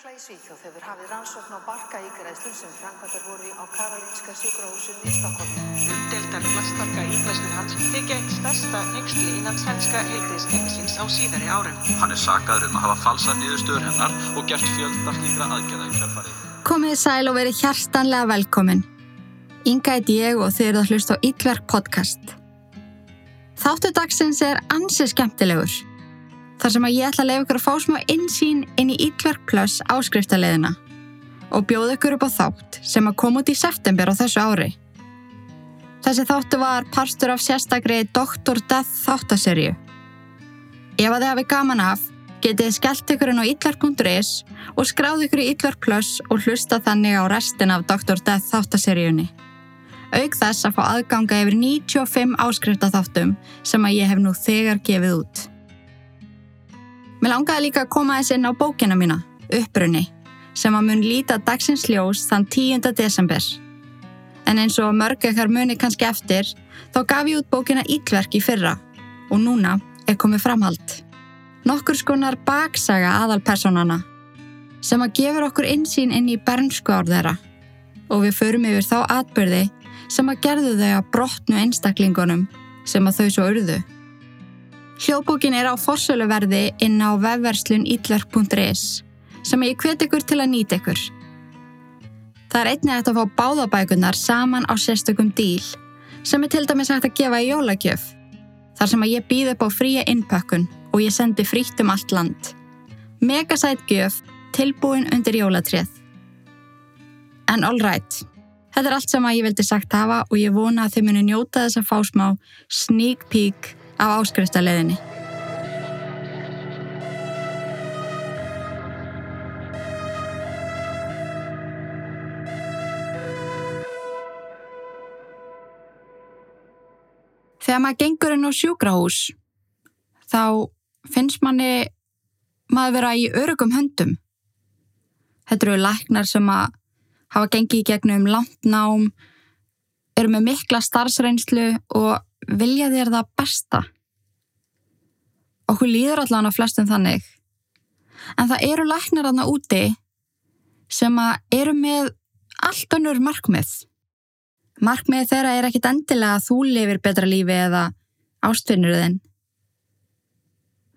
Lögregla í Svíþjóð hefur hafið rannsókn á barka ígræðslum sem framkvæmdar voru á Karolinska sjúkrahúsinu í Stokkólmi. Umdeldar plastbarka ígræðslur hans þykja eitt stærsta nexli innan svenska heilbriðskerfisins á síðari árum. Hann er sagaður um að hafa falsað niðurstöður hennar og gert fjölda slíkra aðgerða í kjörfarið. Komið sæl og verið hjartanlega velkomin. Inga heit ég og þið eruð að hlusta á Íllverk podcast. Þáttu dagsins er ansi skemmtilegur. Þar sem að ég ætla að leiða ykkur að fá smá insýn inn í Íllverk Plus áskriftaleðina og bjóða ykkur upp á þátt sem að koma út í september á þessu ári. Þessi þáttu var parstur af sérstakri Dr. Death þáttaserju. Ef að þið hafi gaman af, getið þið skellt ykkur inn á ítlark.is og skráð ykkur í Ítlark Plus og hlusta þannig á restin af Dr. Death þáttaseríunni. Auk þess að fá aðganga yfir 95 áskriftaþáttum sem að ég hef nú þegar gefið út. Mér langaði líka að koma þess inn á bókina mína, Upprunni, sem að mun líta dagsins ljós þann 10. desember. En eins og mörg ekkar muni kannski eftir, þá gaf ég út bókina Ítverk í fyrra og núna er komið framhald. Nokkur skonar baksaga aðalpersonana sem að gefur okkur insýn inn í bernsku ár þeirra og við förum yfir þá atbyrði sem að gerðu þau að brotnu einstaklingunum sem að þau svo urðu. Hljóðbókin er á forsöluverði inn á vefverslun ítlark.is sem ég hvet ykkur til að nýta ykkur. Það er einnig að fá báðabækunar saman á sérstökum díl sem er til dæmis hægt að gefa í jólagjöf þar sem að ég býð upp á fría innpökkun og ég sendi frítt um allt land. Megasætt gjöf tilbúin undir jólatrið. En all right, þetta er allt sem að ég vildi sagt hafa og ég vona að þið muni njóta þess að fá smá sneak peek af áskrifstaleðinni. Þegar maður gengur inn á sjúkrahús, þá finnst manni maður vera í örugum höndum. Þetta eru læknar sem að hafa gengið í gegnum langt nám, eru með mikla starfsreynslu og vilja þér það besta. Okkur líður allan á flestum þannig. En það eru læknar aðna úti sem að eru með allt önnur markmið. Markmið þeirra er ekkit endilega að þú lifir betra lífi eða ástfinnur þinn.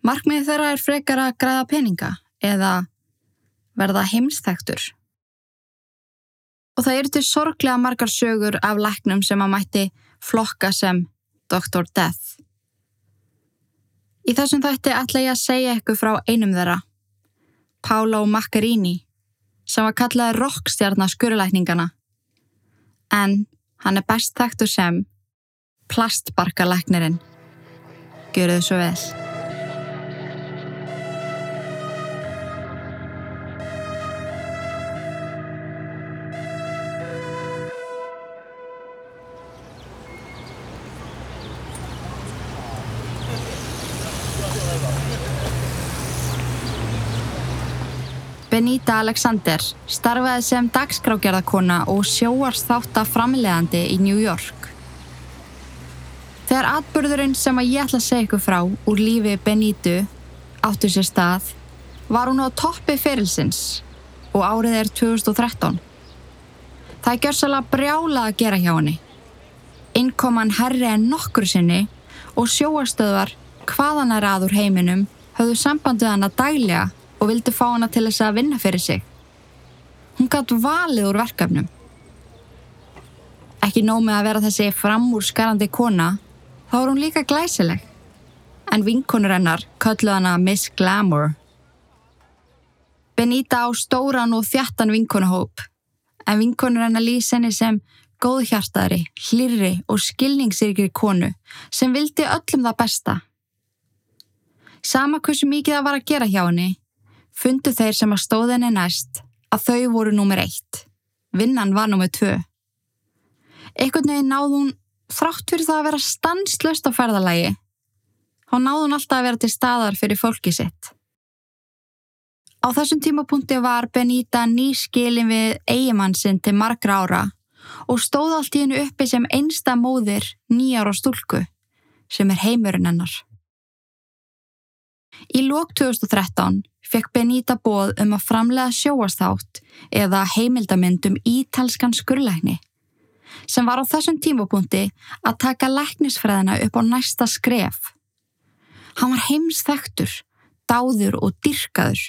Markmið þeirra er frekar að græða peninga eða verða heimstæktur. Og það eru til sorglega margar sögur af læknum sem að mætti flokka sem Dr. Death. Í þessum þætti ætla ég að segja ykkur frá einum þeirra, Paolo Maccarini, sem var kallaði rockstjarnar skurlækningana. En hann er best þekktur sem plastbarkalæknirinn. Gjöru þið svo vel. Benita Alexander starfaði sem dagskrágerðarkona og sjóarsþátta framlegandi í New York. Þegar atbyrðurinn sem að ég ætla að segja ykkur frá úr lífi Benitu áttu sér stað var hún á toppi ferilsins og árið er 2013. Það er gjörsalega brjála að gera hjá henni. Innkoman herri en nokkur sinni og sjóarstöðvar hvaðan er aður heiminum höfðu sambandið hana daglega og vildi fá hana til þess að vinna fyrir sig. Hún gatt valið úr verkefnum. Ekki nóg með að vera þessi framúrskarandi kona, þá er hún líka glæsileg. En vinkonur hennar kölluð hana Miss Glamour. Benita á stóran og þjattan vinkonuhóp, en vinkonur hennar lýs henni sem góðhjartaðri, hlirri og skilningsyrkri konu sem vildi öllum það besta. Sama hversu mikið það var að gera hjá henni, fundu þeir sem að stóðinni næst að þau voru númer eitt. Vinnan var númer tvö. Ekkert neginn náð hún þrátt fyrir það að vera stanslöst á ferðalagi. Þá náð hún alltaf að vera til staðar fyrir fólki sitt. Á þessum tímapunkti var Benita nýskilin við eigimann sinn til margra ára og stóð allt í hennu uppi sem einsta móðir nýjar á stúlku sem er heimurinn hennar. Í lók 2013 fekk Benita bóð um að framlega sjóastátt eða heimildamyndum ítalskan skurlækni sem var á þessum tímapunkti að taka læknisfræðina upp á næsta skref. Hann var heimsþektur, dáður og dyrkaður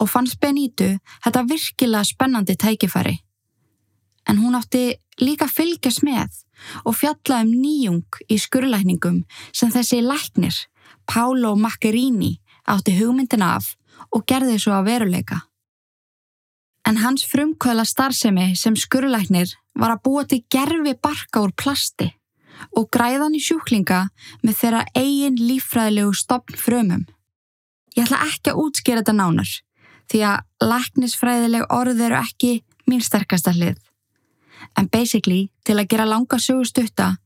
og fannst Benito þetta virkilega spennandi tækifæri. En hún átti líka fylgjast með og fjalla um nýjung í skurlækningum sem þessi læknir, Paolo Macchiarini, átti hugmyndin af og gerði svo að veruleika. En hans frumkvöla starfsemi sem skurlæknir var að búa til gerfi barka úr plasti og græðan í sjúklinga með þeirra eigin lífræðilegu stopn frumum. Ég ætla ekki að útskýra þetta nánar því að læknisfræðileg orð eru ekki mín sterkasta hlið. En basically, til að gera langa sögustutta,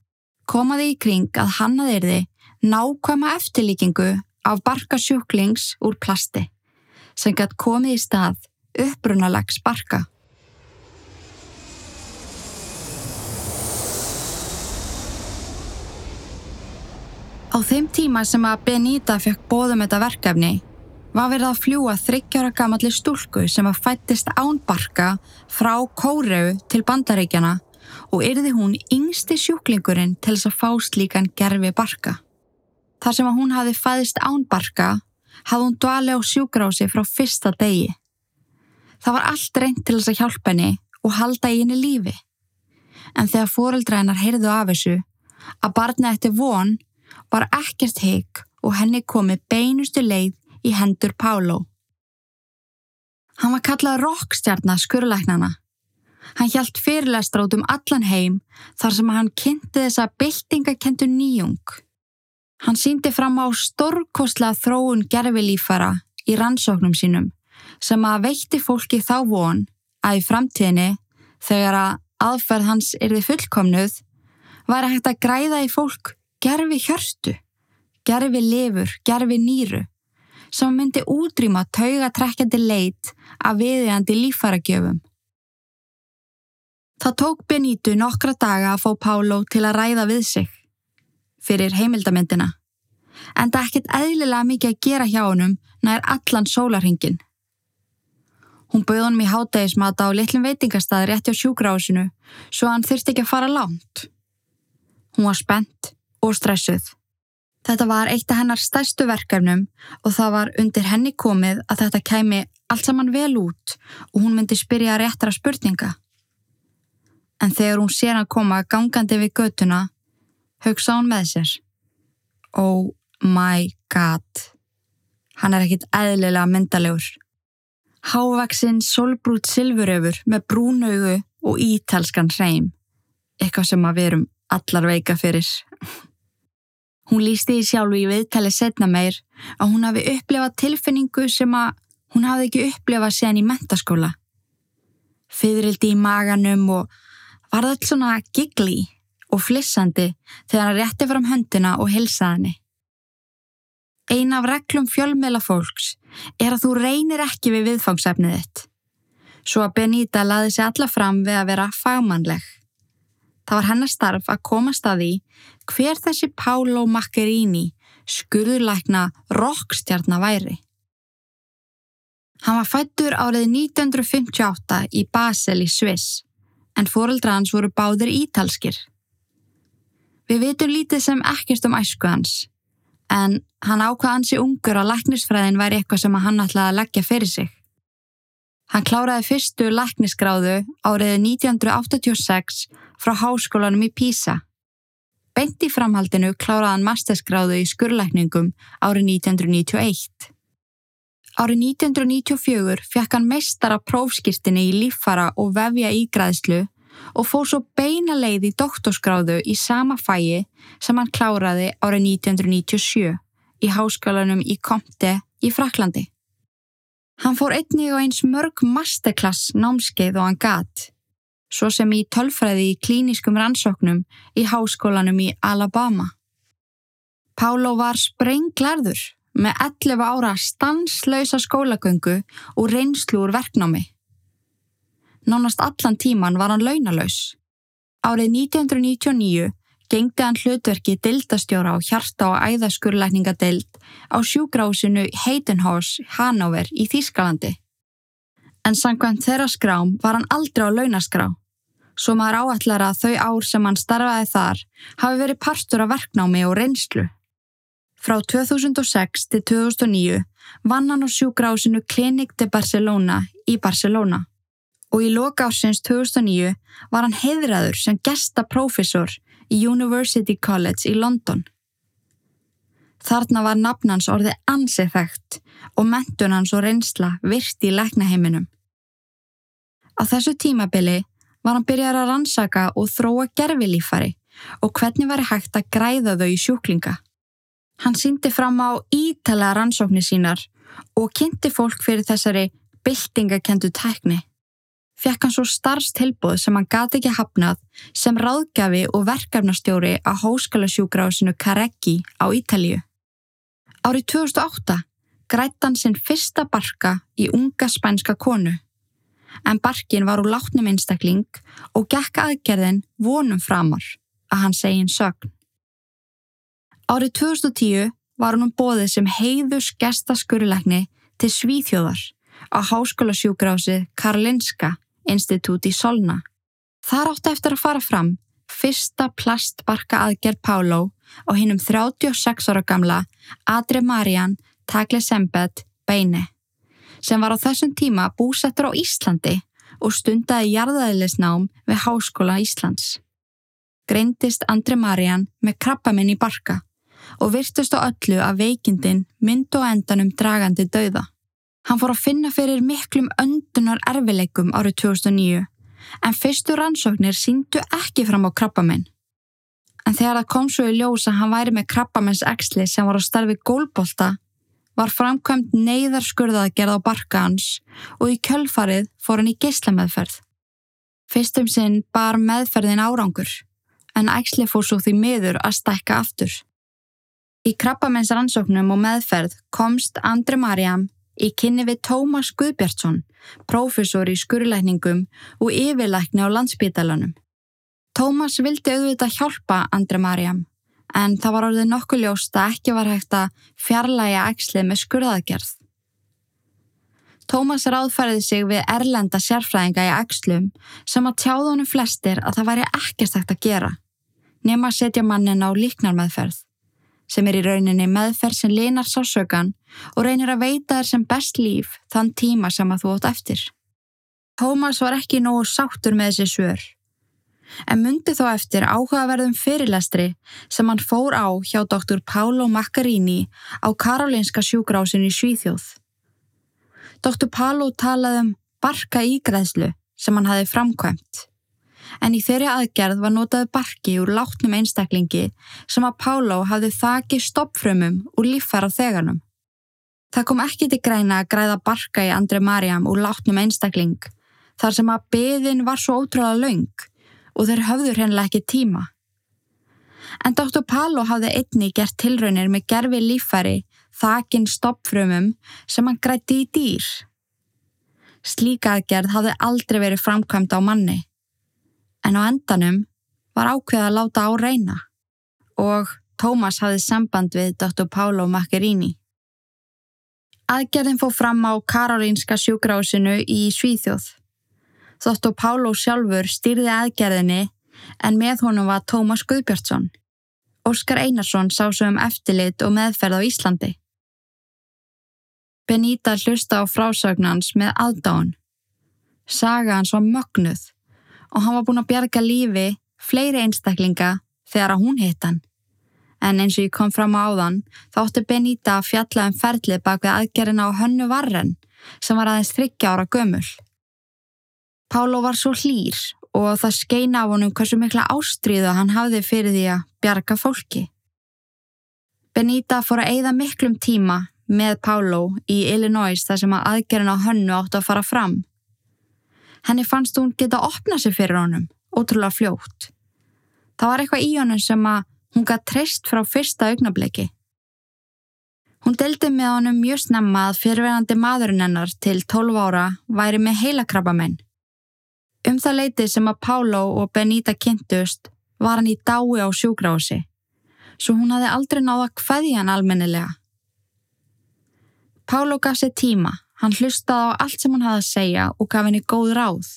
komaði í kring að hannaði erði nákvæma eftirlíkingu af barka sjúklings úr plasti sem gætt komið í stað upprunalags barka. Á þeim tíma sem að Benita fekk bóðum þetta verkefni var verið að fljúa þryggjára gamalli stúlku sem að fættist ánbarka frá Kóreu til bandaríkjana og yrði hún yngsti sjúklingurinn til þess að fá slíkan gerfi barka. Þar sem að hún hafi fæðist ánbarka hafði hún dvali á sjúkrási frá fyrsta degi. Það var allt reynd til þess að hjálpa henni og halda í henni lífi. En þegar fóreldra hennar heyrðu af þessu að barna eftir von var ekkert heik og henni komið beinustu leið í hendur Pálo. Hann var kallað rockstjarnar skurleiknana. Hann hjælt fyrirlestra út um allan heim þar sem hann kynnti þessa byltingakentu nýjung. Hann síndi fram á stórkostlega þróun gerfilífara í rannsóknum sínum sem að veitti fólki þá von að í framtíðinni þegar að aðferð hans erði fullkomnuð var að hægt að græða í fólk gerfi hjörstu, gerfi lifur, gerfi nýru sem myndi útrýma taugatrekkjandi leit af viðjandi lífaragjöfum. Það tók Benito nokkra daga að fá Pálo til að ræða við sig fyrir heimildamindina en það ekkert eðlilega mikið að gera hjá honum nær allan sólarhingin. Hún bauð honum í hátægismata á litlum veitingastað rétti á sjúkrásinu svo hann þurfti ekki að fara langt. Hún var spennt og stressuð. Þetta var eitt af hennar stærstu verkefnum og það var undir henni komið að þetta kæmi allt saman vel út og hún myndi spyrja réttra spurninga. En þegar hún sér hann koma gangandi við götuna, hugsa hún með sér. Oh my god, hann er ekkit eðlilega myndalegur. Hávaksinn solbrút silfuröfur með brúnaugu og ítalskan hreim, eitthvað sem að við erum allar veika fyrir. Hún lísti í sjálfu í viðtali setna meir að hún hafi upplefað tilfinningu sem að hún hafi ekki upplefað séðan í mentaskóla. Fyðrildi í maganum og var það alls svona gigli og flissandi þegar hann rétti fram höndina og hilsaði henni. Ein af reglum fjölmela fólks er að þú reynir ekki við viðfangsefnið þitt. Svo að Benita laði sig alla fram við að vera fagmannleg. Það var hennar starf að komast að því hver þessi Pálo Macchiarini skurðurlækna rockstjarnar væri. Hann var fættur árið 1958 í Basel í Sviss en fóreldra hans voru báðir ítalskir. Við vitum lítið sem ekkert um æsku hans en hann ákvað hansi ungur að læknisfræðin væri eitthvað sem hann ætlaði að leggja fyrir sig. Hann kláraði fyrstu læknisgráðu árið 1986 frá háskólanum í Písa. Beint í framhaldinu kláraði hann mastersgráðu í skurlækningum árið 1991. Árið 1994 fekk hann meistara prófskýrstinni í líffara og vefja ígræðslu og fóð svo beina leið í doktorsgráðu í sama fæi sem hann kláraði árið 1997 í háskólanum í Comte í Fraklandi. Hann fór einnig á eins mörg masterklass námskeið og hann gatt, svo sem í tölfræði í klíniskum rannsóknum í háskólanum í Alabama. Pálo var sprenglarður með 11 ára stanslausa skólagöngu og reynslu úr verknámi. Nánast allan tíman var hann launalaus. Árið 1999 gengdi hann hlutverki dildastjóra á hjarta og æðaskurlækningadeild á sjúgrásinu Heidenhorst Hanover í Þýskalandi. En samkvæmt þeirra skrám var hann aldrei á launaskrá, svo maður áallar að þau ár sem hann starfaði þar hafi verið partur af verknámi og reynslu. Frá 2006 til 2009 vann hann á sjúgrásinu Clinic de Barcelona í Barcelona og í loka ásins 2009 var hann heiðraður sem gestaprófessor í University College í London. Þarna var nafnans orðið ansið þekkt og mentun hans og reynsla virti í læknaheiminum. Á þessu tímabili var hann byrjar að rannsaka og þróa gerfilífari og hvernig var hægt að græða þau í sjúklinga. Hann síndi fram á ítala rannsóknir sínar og kynnti fólk fyrir þessari byltingakendu tækni fekk hann svo starfstilbúð sem hann gati ekki hafnað sem ráðgjafi og verkefnastjóri á hóskalasjúgrásinu Kareggi á Ítalíu. Árið 2008 grætt hann sinn fyrsta barka í unga spænska konu, en barkin var úr látnum einstakling og gekk aðgerðin vonum framar að hann segin sögn. Árið 2010 var hann um bóðið sem heiðus gestaskurulegni til Svíþjóðar á háskólasjúgrásið Karlinska Institut í Solna. Þar átti eftir að fara fram fyrsta plastbarka aðgerð Pálo á hinnum 36 ára gamla Adre Marian Taglesembet Beine sem var á þessum tíma búsettur á Íslandi og stundaði jarðaðilisnám við Háskóla Íslands. Greindist Andre Marian með krabbaminn í barka og virtust á öllu að veikindin mynd og endanum dragandi dauða. Hann fór að finna fyrir miklum öndunar erfileikum árið 2009 en fyrstu rannsóknir síndu ekki fram á krabbamenn. En þegar það kom svo í ljós að hann væri með krabbamenns exli sem var á starfi gólbolta var framkvæmt neyðar skurðaðgerð á barka hans og í kjölfarið fór hann í geyslameðferð. Fyrstum sinn bar meðferðin árangur en exli fór svo því miður að stækka aftur. Í krabbamenns rannsóknum og meðferð komst Andri Mariam í kynni við Tómas Guðbjartsson, prófessor í skurlækningum og yfirlækni á landsbítalanum. Tómas vildi auðvitað hjálpa Andre Mariam, en það var orðið nokkuð ljóst að ekki var hægt að fjarlæga ægslið með skurðaðgerð. Tómas ráðfæriði sig við erlenda sérfræðinga í ægslum sem að tjáðunum flestir að það væri ekkert hægt að gera, nema að setja mannin á líknarmeðferð sem er í rauninni meðferð sem linar sásökan og reynir að veita þér sem best líf þann tíma sem að þú átt eftir. Tómas var ekki nógu sáttur með þessi svör, en myndi þó eftir áhugaverðum fyrirlestri sem hann fór á hjá doktor Pálo Maccarini á Karolinska sjúgrásin í Svíþjóð. Doktor Pálo talaði um barka ígræðslu sem hann hafi framkvæmt en í þeirri aðgerð var notaði barki úr látnum einstaklingi sem að Pálo hafði þaki stoppfrömmum úr líffæra þeganum. Það kom ekki til græna að græða barka í Andre Mariam úr látnum einstakling þar sem að beðin var svo ótrúlega laung og þeir höfður hennilega ekki tíma. En Dr. Pálo hafði einni gert tilraunir með gerfi líffæri þakin stoppfrömmum sem hann grætti í dýr. Slíka aðgerð hafði aldrei verið framkvæmt á manni en á endanum var ákveð að láta á reyna og Tómas hafði samband við Dr. Pálo Macchiarini. Aðgerðin fóð fram á Karolínska sjúgrásinu í Svíþjóð. Dr. Pálo sjálfur stýrði aðgerðinni en með honum var Tómas Guðbjörnsson. Óskar Einarsson sá svo um eftirlit og meðferð á Íslandi. Benita hlusta á frásagnans með aðdáðun. Saga hans var mögnuð og hann var búin að bjarga lífi fleiri einstaklinga þegar að hún hitt hann. En eins og ég kom fram á áðan þá ótti Benita að fjalla um ferlið bak við aðgerina á hönnu varren sem var aðeins þryggja ára gömul. Pálo var svo hlýr og það skeina á honum hversu mikla ástríðu hann hafði fyrir því að bjarga fólki. Benita fór að eigða miklum tíma með Pálo í Illinois þar sem að aðgerina á hönnu átti að fara fram Henni fannst hún geta opnað sér fyrir honum, ótrúlega fljótt. Það var eitthvað í honum sem að hún gætt treyst frá fyrsta augnabliki. Hún deldi með honum mjög snemma að fyrirverandi maðurinn hennar til 12 ára væri með heilakrabamenn. Um það leiti sem að Pálo og Benita kynntust var hann í dái á sjúgrási, svo hún hafði aldrei náða hvaði hann almennilega. Pálo gaf sér tíma, hann hlustaði á allt sem hún hafði að segja og gaf henni góð ráð.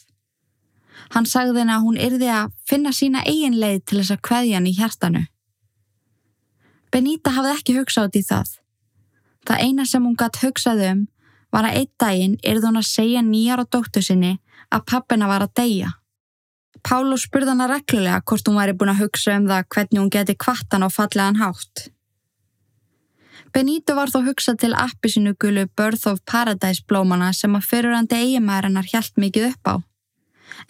Hann sagði henni að hún yrði að finna sína eigin leið til þess að hvaði hann í hjartanu. Benita hafði ekki hugsað út í það. Það eina sem hún gætt hugsað um var að einn daginn yrði hún að segja nýjar á dóttu sinni að pappina var að deyja. Pálo spurði hana reglulega hvort hún væri búin að hugsa um það hvernig hún geti kvattan á fallegan hátt. Benito var þó hugsað til appisinugulu Birth of Paradise blómana sem að fyrirandi eiginmæðarinnar hjælt mikið upp á.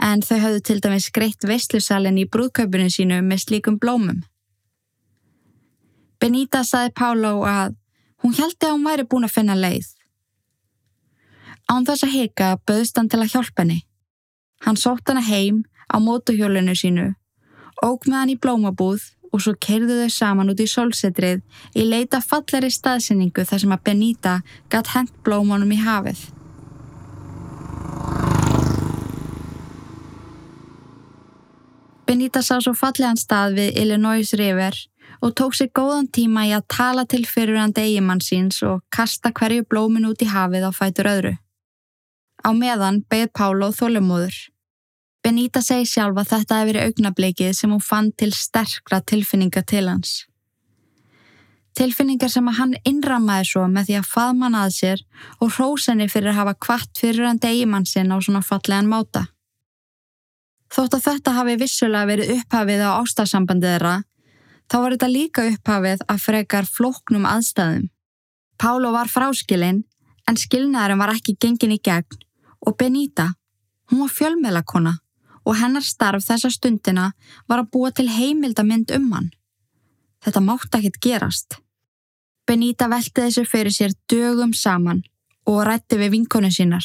En þau hafðu til dæmis greitt veistlusalinn í brúðkaupinu sínu með slíkum blómum. Benita saði Pálo að hún hjælti að hún væri búin að finna leið. Án þess að hika böðst hann til að hjálpa henni. Hann sótt hana heim á mótuhjólinu sínu, óg með hann í blómabúð og svo kerðu þau saman út í solsetrið í leita fallari staðsynningu þar sem að Benita gatt hent blómanum í hafið. Benita sá svo fallegan stað við Illinois River og tók sér góðan tíma í að tala til fyrirhandi eigimann síns og kasta hverju blómin út í hafið á fætur öðru. Á meðan beigð Pálo þólumóður. Benita segi sjálf að þetta hefði verið augnablikið sem hún fann til sterkra tilfinninga til hans. Tilfinningar sem að hann innrammaði svo með því að faðma hann að sér og hrósenni fyrir að hafa kvart fyrir hann degimann sinn á svona fallegan máta. Þótt að þetta hafi vissulega verið upphafið á ástasambandið þeirra, þá var þetta líka upphafið að frekar flóknum aðstæðum. Pálo var fráskilinn en skilnaðurinn var ekki gengin í gegn og Benita, hún var fjölmeðlakona og hennar starf þessa stundina var að búa til heimildamind um hann. Þetta mátt ekkit gerast. Benita velti þessu fyrir sér dögum saman og rætti við vinkonu sínar,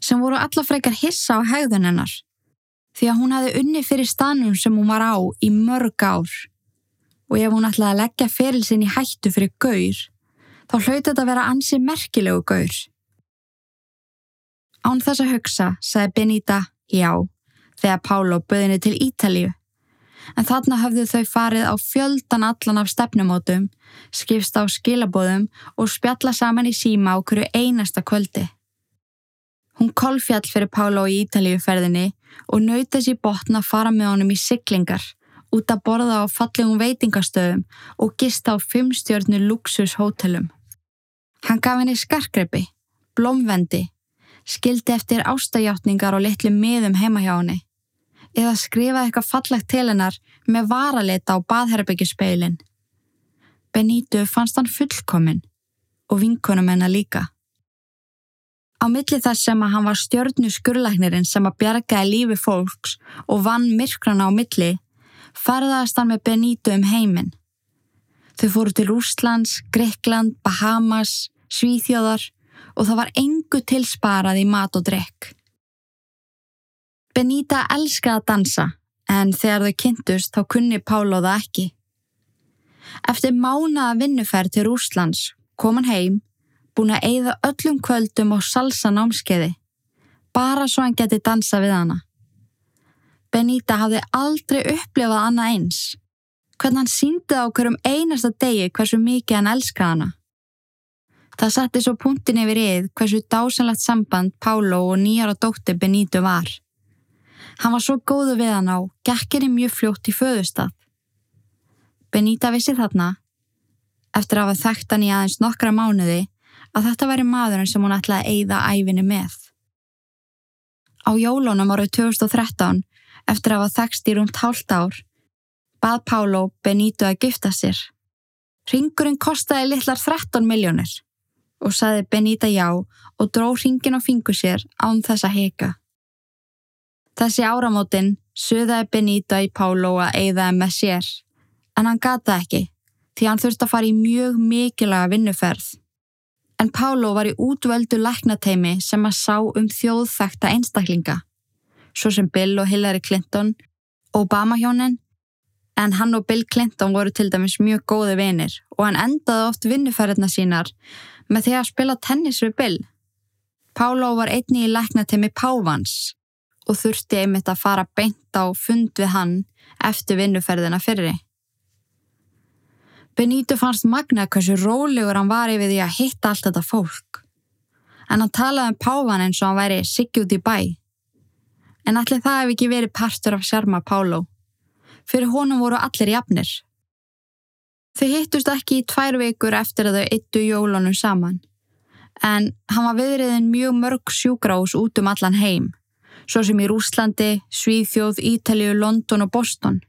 sem voru allafreikar hissa á hegðun hennar, því að hún hafi unni fyrir stanum sem hún var á í mörg ár. Og ef hún ætlaði að leggja ferilsinn í hættu fyrir gaur, þá hlauti þetta að vera ansi merkilegu gaur. Án þess að hugsa, sagði Benita já þegar Pálo böðinni til Ítalíu. En þarna höfðu þau farið á fjöldan allan af stefnumótum, skipst á skilabóðum og spjalla saman í síma á hverju einasta kvöldi. Hún kolfjall fyrir Pálo í Ítalíu ferðinni og nauti þessi botna að fara með honum í siglingar, út að borða á fallegum veitingastöðum og gista á fimmstjörnu luxushótelum. Hann gaf henni skarkreppi, blómvendi, skildi eftir ástajáttningar og litlu miðum heima hjá henni eða skrifaði eitthvað fallegt til hennar með varalita á baðherbyggispeilin. Benito fannst hann fullkominn og vinkunum hennar líka. Á milli þess sem að hann var stjörnu skurlæknirinn sem að bjargaði lífi fólks og vann myrkrana á milli, farðaðist hann með Benito um heiminn. Þau fóru til Úslands, Greikland, Bahamas, Svíþjóðar og það var engu tilsparað í mat og drekk. Benita elskaði að dansa en þegar þau kynntust þá kunni Pálo það ekki. Eftir mánaða vinnuferð til Rúslands kom hann heim, búin að eigða öllum kvöldum á salsa námskeiði, bara svo hann geti dansa við hana. Benita hafði aldrei upplifað annað eins, hvernig hann síndi á hverjum einasta degi hversu mikið hann elskaði hana. Það setti svo punktin yfir yð hversu dásanlegt samband Pálo og nýjara dóttir Benito var. Hann var svo góðu við hann á, gekkinni mjög fljótt í föðustaf. Benita vissi þarna, eftir að hafa þekkt hann í aðeins nokkra mánuði, að þetta væri maðurinn sem hún ætlaði að eigða æfinni með. Á jólunum árið 2013, eftir að hafa þekst í rúmt hálft ár, bað Pálo Benito að gifta sér. Ringurinn kostaði litlar 13 miljónir og saði Benita já og dró ringin á fingur sér án þess að heka. Þessi áramótin suðaði Benita í Pálo að eigðaði með sér, en hann gata ekki því hann þurfti að fara í mjög mikilaga vinnuferð. En Pálo var í útvöldu læknateimi sem að sá um þjóðþekta einstaklinga, svo sem Bill og Hillary Clinton, Obama-hjónin, en hann og Bill Clinton voru til dæmis mjög góði vinir og hann endaði oft vinnuferðina sínar með því að spila tennis við Bill. Pálo var einni í læknateimi Pávans og þurfti einmitt að fara beint á fund við hann eftir vinnuferðina fyrri. Benito fannst magna hversu rólegur hann var yfir því að hitta allt þetta fólk. En hann talaði um pávan eins og hann væri siggjút í bæ. En allir það hef ekki verið partur af sjarma Pálo. Fyrir honum voru allir jafnir. Þau hittust ekki í tvær vikur eftir að þau eittu jólunum saman. En hann var viðriðin mjög mörg sjúgrás út um allan heim, svo sem í Rúslandi, Svíþjóð, Ítalju, London og Boston.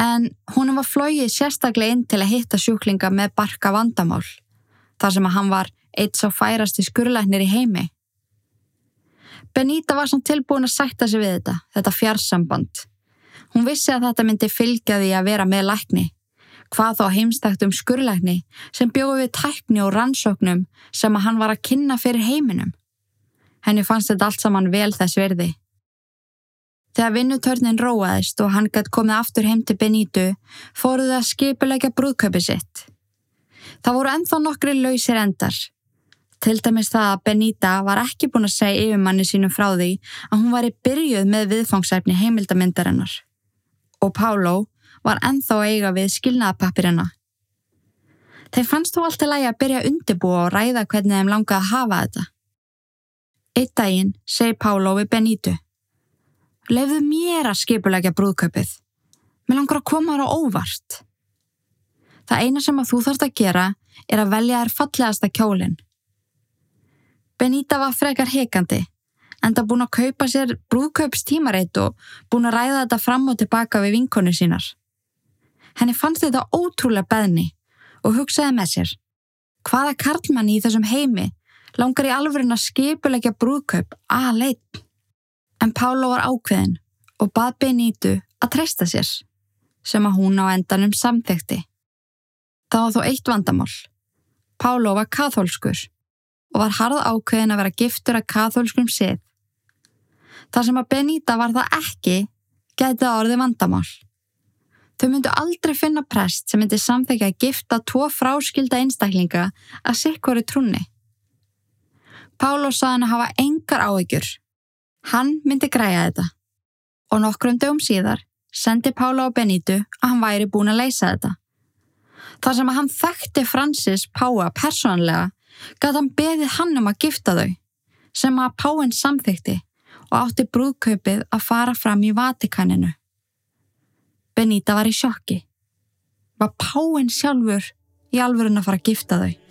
En honum var flóið sérstaklega inn til að hitta sjúklinga með barka vandamál, þar sem að hann var eitt sá færasti skurlæknir í heimi. Benita var samt tilbúin að sætta sig við þetta, þetta fjarsamband. Hún vissi að þetta myndi fylgja því að vera með lækni hvað þá heimstækt um skurleikni sem bjóði við tækni og rannsóknum sem að hann var að kynna fyrir heiminum. Henni fannst þetta allt saman vel þess verði. Þegar vinnutörnin róaðist og hann gætt komið aftur heim til Benítu, fóruð að skipuleika brúðköpi sitt. Það voru enþá nokkri lausir endar. Til dæmis það að Benita var ekki búin að segja yfirmanni sínum frá því að hún var í byrjuð með viðfangsæfni heimildamindarinnar. Og Pálo var enþá eiga við skilnaðapappirina. Þeir fannst þó alltaf lægi að byrja að undirbúa og ræða hvernig þeim langaði að hafa þetta. Eitt daginn segi Pálo við Benítu. Lefðu mér að skipulegja brúðköpið. Mér langar að koma þér á óvart. Það eina sem að þú þarfst að gera er að velja þér fallegasta kjólinn. Benita var frekar hekandi en það búin að kaupa sér brúðkaupstímareitt og búin að ræða þetta fram og tilbaka við vinkonu sínar. Henni fannst þetta ótrúlega beðni og hugsaði með sér. Hvaða karlmanni í þessum heimi langar í alvörinn að skipulegja brúðkaup að leitt? En Pálo var ákveðin og bað Benítu að treysta sér, sem að hún á endanum samþekti. Það var þó eitt vandamál. Pálo var kathólskur og var harð ákveðin að vera giftur að kathólskum sið. Þar sem að Beníta var það ekki, getið það orðið vandamál. Þau myndu aldrei finna prest sem myndi samþekja að gifta tvo fráskilda einstaklinga að sikkori trúni. Pálo saði hann að hafa engar áhyggjur. Hann myndi græja þetta. Og nokkrum dögum síðar sendi Pálo á Benítu að hann væri búin að leysa þetta. Þar sem að hann þekkti Francis Páa persónlega gæti hann beðið hann um að gifta þau sem að Páinn samþykti og átti brúðkaupið að fara fram í Vatikaninu. Benita var í sjokki. Var Páinn sjálfur í alvörun að fara að gifta þau?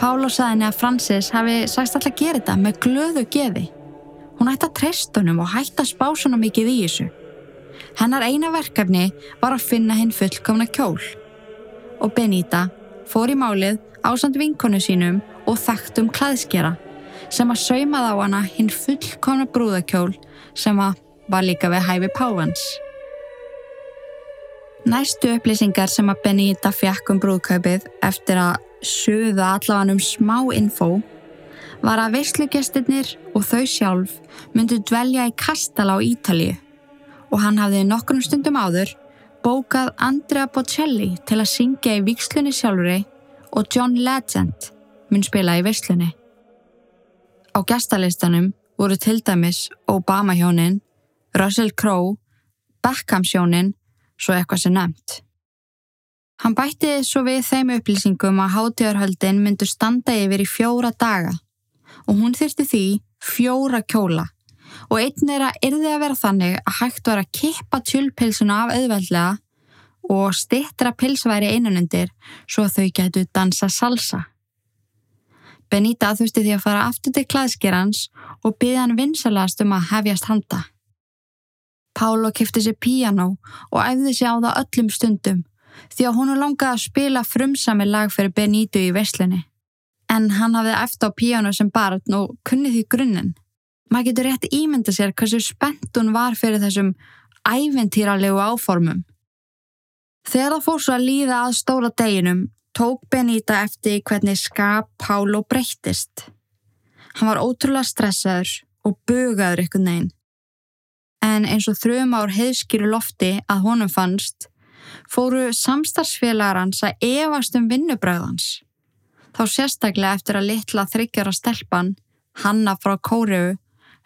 Pálo saði henni að Francis hafi sagst alltaf að gera þetta með glöðu geði. Hún ætti að treysta honum og hætti að spá svona mikið í þessu. Hennar eina verkefni var að finna hinn fullkomna kjól. Og Benita fór í málið ásand vinkonu sínum og þekktum klæðskjara sem að saumað á hana hinn fullkomna brúðakjól sem að var líka við hæfi Pávans. Næstu upplýsingar sem að Benita fjekk um brúðkaupið eftir að suða allavega um smá info var að veislugestirnir og þau sjálf myndu dvelja í Kastala á Ítalið og hann hafði nokkrum stundum áður bókað Andrea Bocelli til að syngja í vikslunni sjálfuri og John Legend mun spila í veislunni. Á gestalistanum voru til dæmis Obama hjónin, Russell Crowe, Beckham hjónin, svo eitthvað sem nefnt. Hann bætti svo við þeim upplýsingum að hátíðarhöldin myndu standa yfir í fjóra daga og hún þyrti því fjóra kjóla og einn er að yrði að vera þannig að hægt var að kippa tjulpilsuna af auðveldlega og stittra pilsværi einunundir svo þau getu dansa salsa. Benita þurfti því að fara aftur til klæðskirans og byði hann vinsalast um að hefjast handa. Pálo kifti sér píjano og æfði sér á það öllum stundum því að hún langaði að spila frumsami lag fyrir Benito í veslunni. En hann hafði eftir á píjano sem barn og kunni því grunninn. Maður getur rétt ímynda sér hversu spennt hún var fyrir þessum æventýralegu áformum. Þegar það fór svo að líða að stóra deginum tók Benita eftir hvernig skap Pálo breyttist. Hann var ótrúlega stressaður og bugaður ykkur neginn. En eins og þrjum ár heiðskýru lofti að honum fannst fóru samstarfsfélagar hans að efast um vinnubræðans. Þá sérstaklega eftir að litla þryggjara stelpan, Hanna frá Kóreu,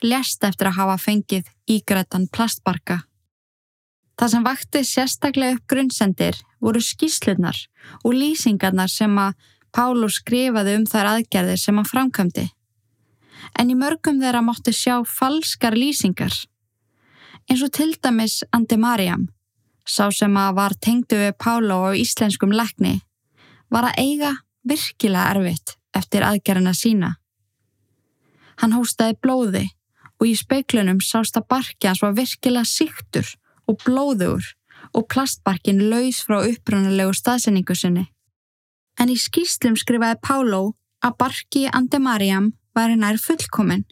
lest eftir að hafa fengið ígrættan plastbarka. Það sem vakti sérstaklega upp grunnsendir voru skýslunar og lýsingarnar sem að Pálu skrifaði um þær aðgerðir sem hann framkvæmdi. En í mörgum þeirra mótti sjá falskar lýsingar. Eins og til dæmis Andi Mariam, sá sem að var tengdu við Pálu og íslenskum lekni, var að eiga virkilega erfitt eftir aðgerðina sína. Hann hóstaði blóði og í speiklunum sást að barki hans var virkilega síktur og blóður og plastbarkin laus frá upprannulegu staðsendingu sinni. En í skýslum skrifaði Páló að barki Andi Mariam væri nær fullkominn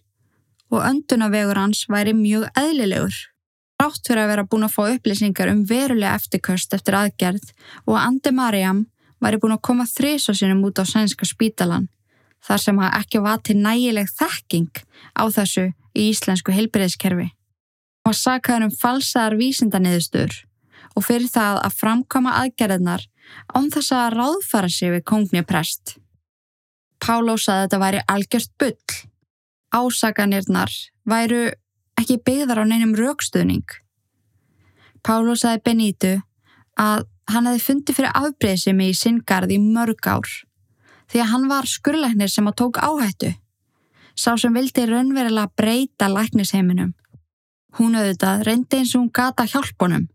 og öndunavegur hans væri mjög eðlilegur. Rátt fyrir að vera búin að fá upplýsingar um verulega eftirköst eftir aðgerð og að Andi Mariam væri búin að koma þrýsa sinum út á sænska spítalan þar sem hann ekki var til nægileg þekking á þessu í íslensku heilbreyðskerfi. Hann var sakaður um falsaðar vísindaniðustur og fyrir það að framkoma aðgerðnar án þess að ráðfara sig við kongni prest. Páló saði að þetta væri algjört bull. Ásakanirnar væru ekki byggðar á neinum raukstuðning. Páló saði Benítu að hann hefði fundið fyrir afbreyðsimi í sinngarði mörg ár því að hann var skurleiknir sem að tók áhættu. Sá sem vildi raunverulega breyta læknisheiminum. Hún auðvitað reyndi eins og hún gata hjálpunum.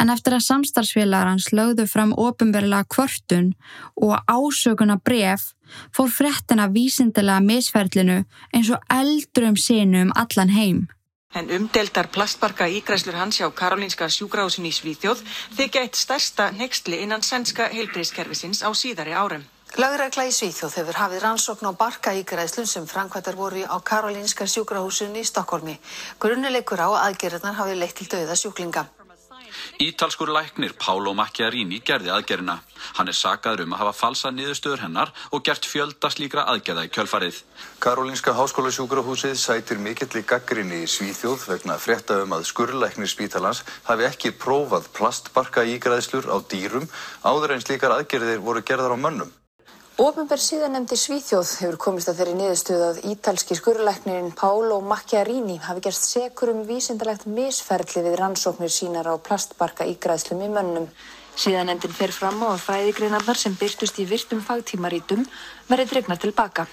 En eftir að samstarfsfélagar hans lögðu fram ofinverulega kvörtun og ásökuna bref fór frettina vísindilega misferlinu eins og eldrum sinu um allan heim. En umdeldar plastbarka ígræslur hans hjá Karolínska sjúgrásin í Svíþjóð þykja eitt stærsta nextli innan sænska heilbríðskerfisins á síðari árum. Lögregla í Svíþjóð hefur hafið rannsókn á barka ígræðslun sem framkvæmdar voru á Karolinska sjúkrahúsunni í Stokkólmi. Grunnuleikur á að aðgerðnar hafi leitt til döða sjúklinga. Ítalskur læknir Pálo Macchiarini gerði aðgerina. Hann er sagaður um að hafa falsað niðurstöður hennar og gert fjölda slíkra aðgerða í kjölfarið. Karolinska háskólasjúkrahúsið sætir mikill í gaggrinni í Svíþjóð vegna frétta um að skurrlæknir spítalans hafi ekki prófað plastbarka ígræðslur á dýrum áður en slíkar aðgerðir voru gerðar á mönnum. Opinber síðanemdi Svíþjóð hefur komist að þeirri niðurstöðu að ítalski skurlæknirinn Pálo Macchiarini hafi gerst sekur um vísindalegt misferðli við rannsóknir sínar á plastbarka ígræðslum í mönnum. Síðanemdin fer fram á að fræðigreinarnar sem byrtust í virtum fagtímarítum verið dregnar tilbaka.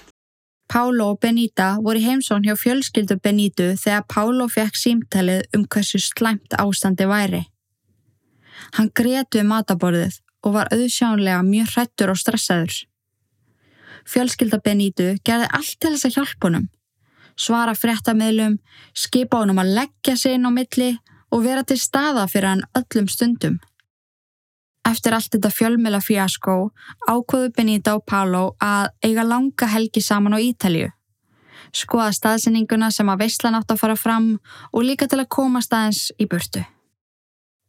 Pálo og Benita voru heimsón hjá fjölskyldu Benitu þegar Pálo fekk símtalið um hversu slæmt ástandi væri. Hann gretu við mataborðið og var auðsjánlega mjög hrættur og stressaður. Fjölskylda Benítu gerði allt til þess að hjálpa honum. Svara fréttameðlum, skipa honum að leggja sig inn á milli og vera til staða fyrir hann öllum stundum. Eftir allt þetta fjölmjöla fjaskó ákvöðu Benita og Pálo að eiga langa helgi saman á Ítalju. Skoða staðsendinguna sem að veistlan átt að fara fram og líka til að koma staðins í burtu.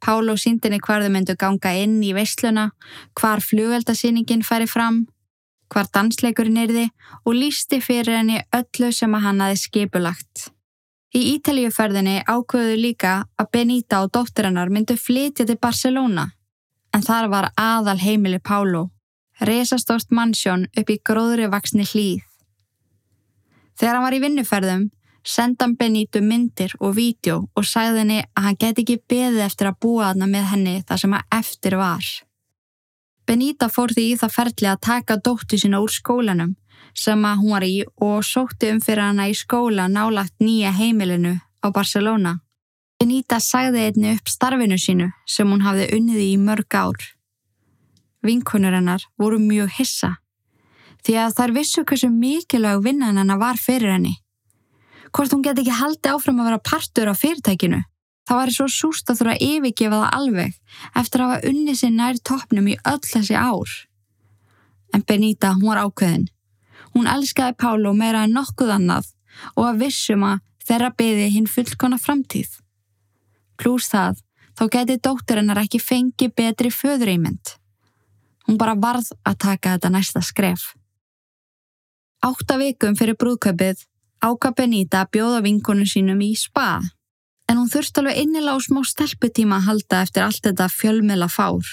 Pálo síndinni hverðu myndu ganga inn í veistluna, hvar flugveldasýningin færi fram hvar dansleikurinn erði og lísti fyrir henni öllu sem að hann aði skipulagt. Í Ítalíuferðinni ákvöðu líka að Benita og dóttir hennar myndu flytja til Barcelona, en þar var aðal heimili Pálo, resastort mannsjón upp í gróðri vaksni hlýð. Þegar hann var í vinnuferðum, senda hann Benito myndir og vídeo og sagði henni að hann geti ekki beðið eftir að búa aðna með henni þar sem að eftir var. Benita fór því í það ferli að taka dóttu sína úr skólanum sem að hún var í og sótti um fyrir hana í skóla nálagt nýja heimilinu á Barcelona. Benita sagði einni upp starfinu sínu sem hún hafði unnið í mörg ár. Vinkunur hennar voru mjög hissa því að þær vissu hversu mikilvæg vinnan hennar var fyrir henni. Hvort hún get ekki haldi áfram að vera partur á fyrirtækinu Það væri svo súst að þurfa að yfirgefa það alveg eftir að hafa unnið sér nær toppnum í öll þessi ár. En Benita, hún var ákveðin. Hún elskaði Pálo meira en nokkuð annað og að vissum að þeirra beði hinn fullkona framtíð. Plús það, þá geti dóttirinnar ekki fengi betri föðurímynd. Hún bara varð að taka þetta næsta skref. Átta vikum fyrir brúðköpið áka Benita að bjóða vinkunum sínum í spa. En hún þurfti alveg innilega á smá stelputíma að halda eftir allt þetta fjölmila fár.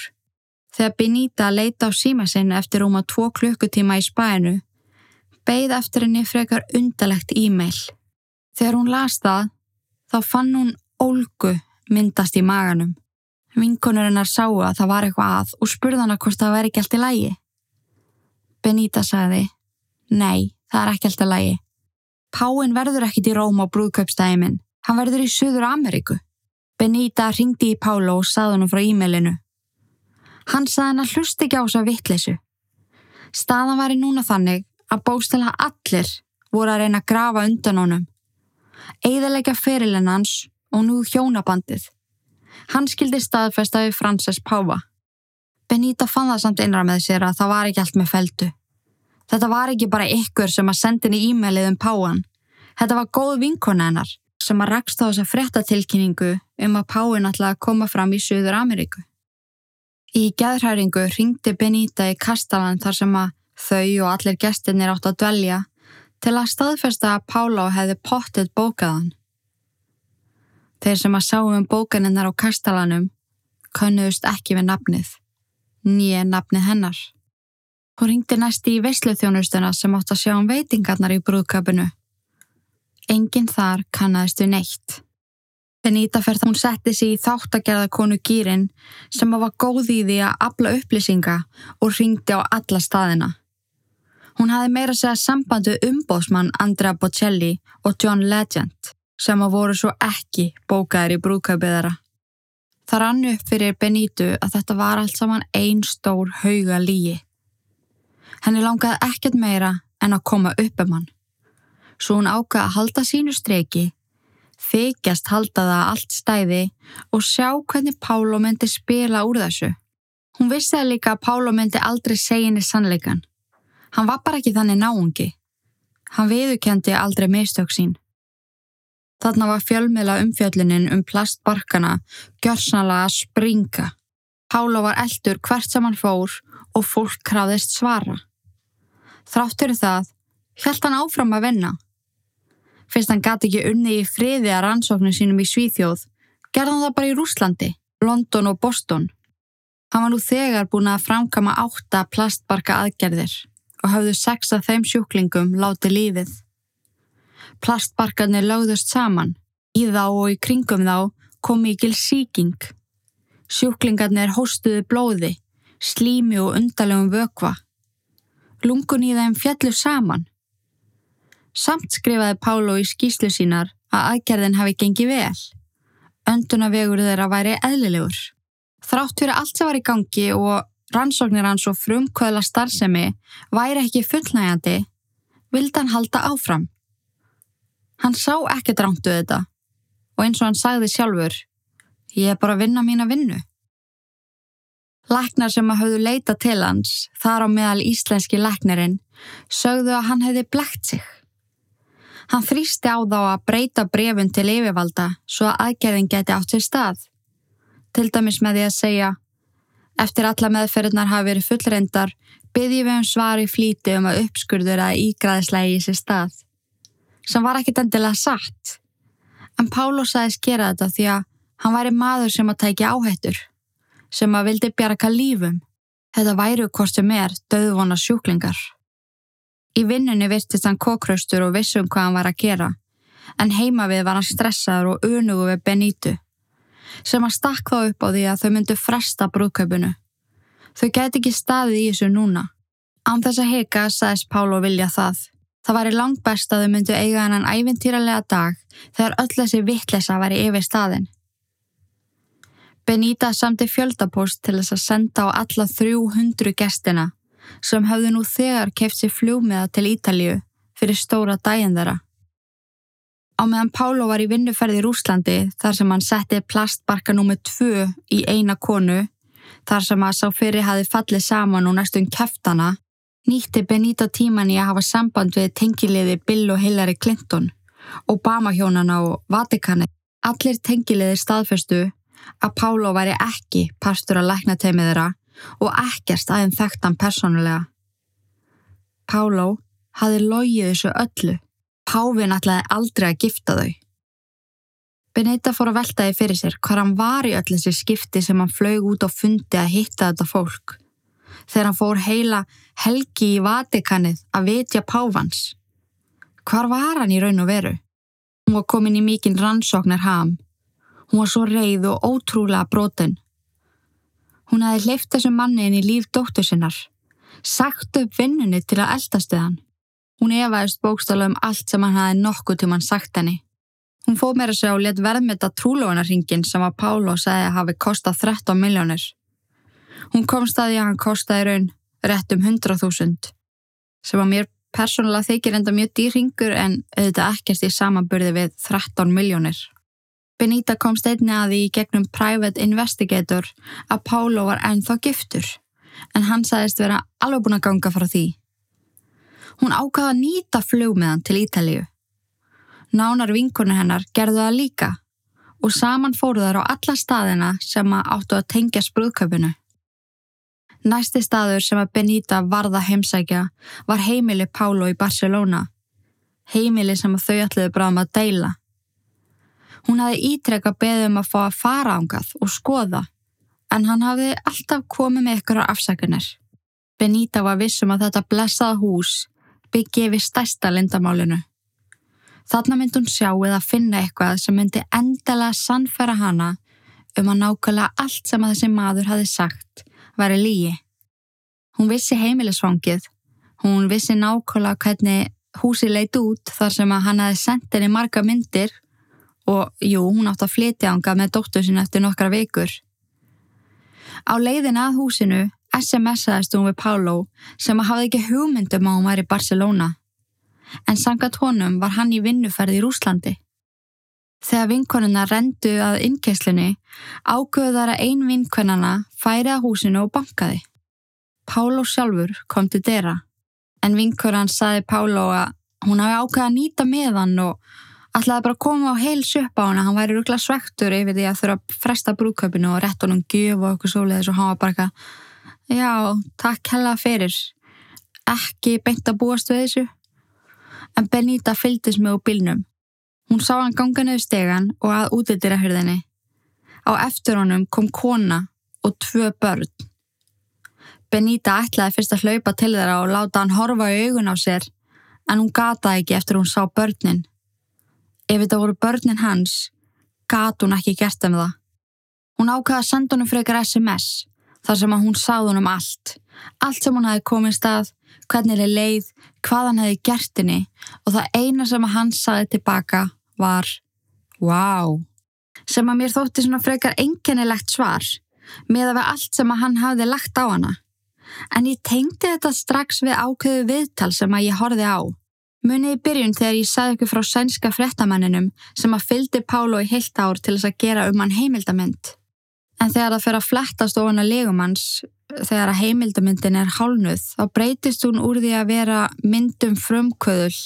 Þegar Benita leita á síma sinni eftir rúma tvo klukkutíma í spæinu, beigð eftir henni frekar undalegt e-mail. Þegar hún las það, þá fann hún ólgu myndast í maganum. Vinkonur hennar sáu að það var eitthvað að og spurði hana hvort það væri ekki allt í lægi. Benita sagði, nei, það er ekki allt í lægi. Páinn verður ekkit í Róm á brúðkaupstæði minn, hann verður í Suður Ameríku. Benita ringdi í Pálo og saði hann frá e-mailinu. Hann saði hann að hlusti ekki á þess að vittlesu. Staðan var í núna þannig að bóstala allir voru að reyna að grafa undan honum. Eðalega fyrirlinn hans og nú hjónabandið. Hann skildi staðfesta við Frances Páva. Benita fann það samt innra með sér að það var ekki allt með feldu. Þetta var ekki bara ykkur sem að sendi henni e-mailið um Páan. Þetta var góð vinkona hennar sem að rakst á þessa frettatilkynningu um að Páin ætlaði að koma fram í Suður Ameríku. Í geðræringu ringdi Benita í Kastalan þar sem að þau og allir gestinir átt að dvelja til að staðfesta að Pála hefði pottið bókaðan. Þeir sem að sáum um bókaninnar á kastalanum könnuðust ekki við nafnið, nýja nafnið hennar. Hún ringdi næst í veisluþjónustuna sem átt að sjá um veitingarnar í brúðköpunu. Engin þar kannaðist við neitt. Benita ferð hún setti sig í þáttagerða konu Gýrin sem var góð í því að afla upplýsinga og ringdi á alla staðina. Hún hafi meira segja sambandu umbóðsmann Andrea Bocelli og John Legend sem að voru svo ekki bókaðir í brúðkaupið þeirra. Það rann upp fyrir Benítu að þetta var allt saman einn stór hauga lígi. Henni langaði ekkert meira en að koma upp um hann. Svo hún ákvaði að halda sínu streiki, þykjast halda það allt stæði og sjá hvernig Pálo myndi spila úr þessu. Hún vissi að líka að Pálo myndi aldrei segja henni sannleikan. Hann var bara ekki þannig náungi. Hann viðukendi aldrei mistök sín. Þarna var fjölmiðla umfjöllunin um plastbarkana gjörsanlega að springa. Pála var eldur hvert sem hann fór og fólk krafðist svara. Þráttur það, held hann áfram að vinna. Fyrst hann gati ekki unni í friði að rannsóknum sínum í Svíþjóð, gerði hann það bara í Rúslandi, London og Boston. Hann var nú þegar búin að framkama átta plastbarka aðgerðir og hafðu sex af þeim sjúklingum láti lífið. Plastbarkarnir lögðust saman. Í þá og í kringum þá kom mikil síking. Sjúklingarnir hóstuðu blóði, slími og undalegum vökva. Lungun í þeim fjallu saman. Samt skrifaði Pálo í skýslu sínar að aðgerðin hafi gengið vel. Öndunavegur þeirra væri eðlilegur. Þrátt fyrir allt sem var í gangi og rannsóknir hans og frumkvöðla starfsemi væri ekki fullnægandi, vildi hann halda áfram. Hann sá ekkert rántu þetta og eins og hann sagði sjálfur, ég er bara að vinna mína vinnu. Læknar sem að hafðu leita til hans, þar á meðal íslenski læknirinn, sögðu að hann hefði blekt sig. Hann þrýsti á þá að breyta brefun til yfirvalda svo að aðgerðin geti átt sér stað. Til dæmis með því að segja, eftir alla meðferðnar hafi verið fullreindar, byggjum við um svar í flíti um að uppskurður að ígraðislega í sér stað sem var ekkit endilega satt. En Pálo sagðist gera þetta því að hann væri maður sem að tækja áhættur, sem að vildi bjarga lífum. Þetta væru hvort sem er döðvona sjúklingar. Í vinnunni virtist hann kókraustur og vissum hvað hann var að gera, en heima við var hann stressaður og unugu við Benítu, sem að stakk þá upp á því að þau myndu fresta brúðkaupinu. Þau gæti ekki staðið í þessu núna. Án þess að heka sagðist Pálo vilja það. Það væri langt best að þau myndu eiga hennan ævintýralega dag þegar öll þessi vittlesa væri yfir staðin. Benita samti fjöldapost til þess að senda á alla 300 gestina sem hafðu nú þegar keft sér fljúmiða til Ítalju fyrir stóra dægin þeirra. Á meðan Pálo var í vinnuferði í Rúslandi þar sem hann setti plastbarka nummið 2 í eina konu þar sem að sá fyrir hafi fallið saman og næstum keftana nýtti Benita tíman í að hafa samband við tengiliði Bill og Hillary Clinton, Obama-hjónana og Vatikani. Allir tengiliði staðfestu að Pálo væri ekki pastur að lækna teimið þeirra og ekkert aðeins þekktan persónulega. Pálo hafi logið þessu öllu. Pávin ætlaði aldrei að gifta þau. Benita fór að velta því fyrir sér hvað hann var í öll þessi skipti sem hann flög út á fundi að hitta þetta fólk. Þegar hann fór heila helgi í Vatikanið að vitja Pávans. Hvar var hann í raun og veru? Hún var komin í mikinn rannsóknar ham. Hún var svo reið og ótrúlega broten. Hún hafi hleyft þessum manni inn í líf dóttur sinnar. Sagt upp vinnunni til að eldastu hann. Hún efaðist bókstála um allt sem hann hafi nokkuð til hann sagt henni. Hún fóð að segja og let verðmeta trúlóðunarringin sem að Pálo segði að hafi kostað 13 miljónir. Hún kom staði að hann kostaði raun rétt um 100.000 sem að mér persónulega þykir enda mjög dýrringur en auðvitað ekkert í samanburði við 13 miljónir. Benita kom steinni að því í gegnum private investigator að Pálo var ennþá giftur en hann sagðist vera alveg búin að ganga frá því. Hún ákvaða að nýta flug með hann til Ítalíu Nánar vinkunni hennar gerðu það líka og saman fóru þær á alla staðina sem að áttu að tengja sprúðköpunu. Næsti staður sem að Benita varða heimsækja var heimili Pálo í Barcelona. Heimili sem þau ætluðu bráðum að deila. Hún hafði ítrekka beðið um að fá að fara ángað og skoða en hann hafði alltaf komið með ykkur á afsækunar. Benita var vissum að þetta blessaða hús byggið við stærsta lindamálinu. Þarna myndi hún sjá eða finna eitthvað sem myndi endalega sannfæra hana um að nákvæmlega allt sem að þessi maður hafi sagt væri lígi. Hún vissi heimilisfangið, hún vissi nákvæmlega hvernig húsi leit út þar sem að hann hafi sendt henni marga myndir og jú, hún átt að flytja ánga með dóttur sin eftir nokkra vikur. Á leiðin að húsinu SMS-aðist hún við Pálo sem hafði ekki hugmyndum á hún væri í Barcelona en sangat honum var hann í vinnuferð í Rúslandi. Þegar vinkonuna rendu að innkesslunni ágöðar að ein vinkvennana færi að húsinu og bankaði. Páló sjálfur kom til dera en vinkonan saði Páló að hún hafi ágöða að nýta með hann og ætlaði bara að koma á heil sjöpp á hann að hann væri rúgla svektur yfir því að þurfa að fresta brúköpinu og rétt honum gjöf og okkur svoleiðis og hann var bara eitthvað já, takk hella fyrir ekki beint að búast við þessu en Benita fylgdist með úr bílnum. Hún sá hann ganga nefn stegan og að útildira hörðinni. Á eftir honum kom kona og tvö börn. Benita ætlaði fyrst að hlaupa til þeirra og láta hann horfa í augun á sér en hún gataði ekki eftir hún sá börnin. Ef þetta voru börnin hans, gat hún ekki gert um það. Hún ákvaði að senda honum frekar SMS þar sem að hún sáð honum allt. Allt sem hún hafi komið stað, hvernig henni leið, hvað hann hefði gert henni og það eina sem hann saði tilbaka var Wow! Sem að mér þótti svona frekar enginilegt svar með að við allt sem að hann hafði lagt á hana. En ég tengdi þetta strax við ákveðu viðtal sem að ég horfi á. Munið í byrjun þegar ég sagði ykkur frá sænska frettamanninum sem að fyldi Pálo í heilt ár til þess að gera um hann heimildamind. En þegar það fer að flettast ofan að legumanns þegar að heimildamyndin er hálnuð þá breytist hún úr því að vera myndum frumkvöðul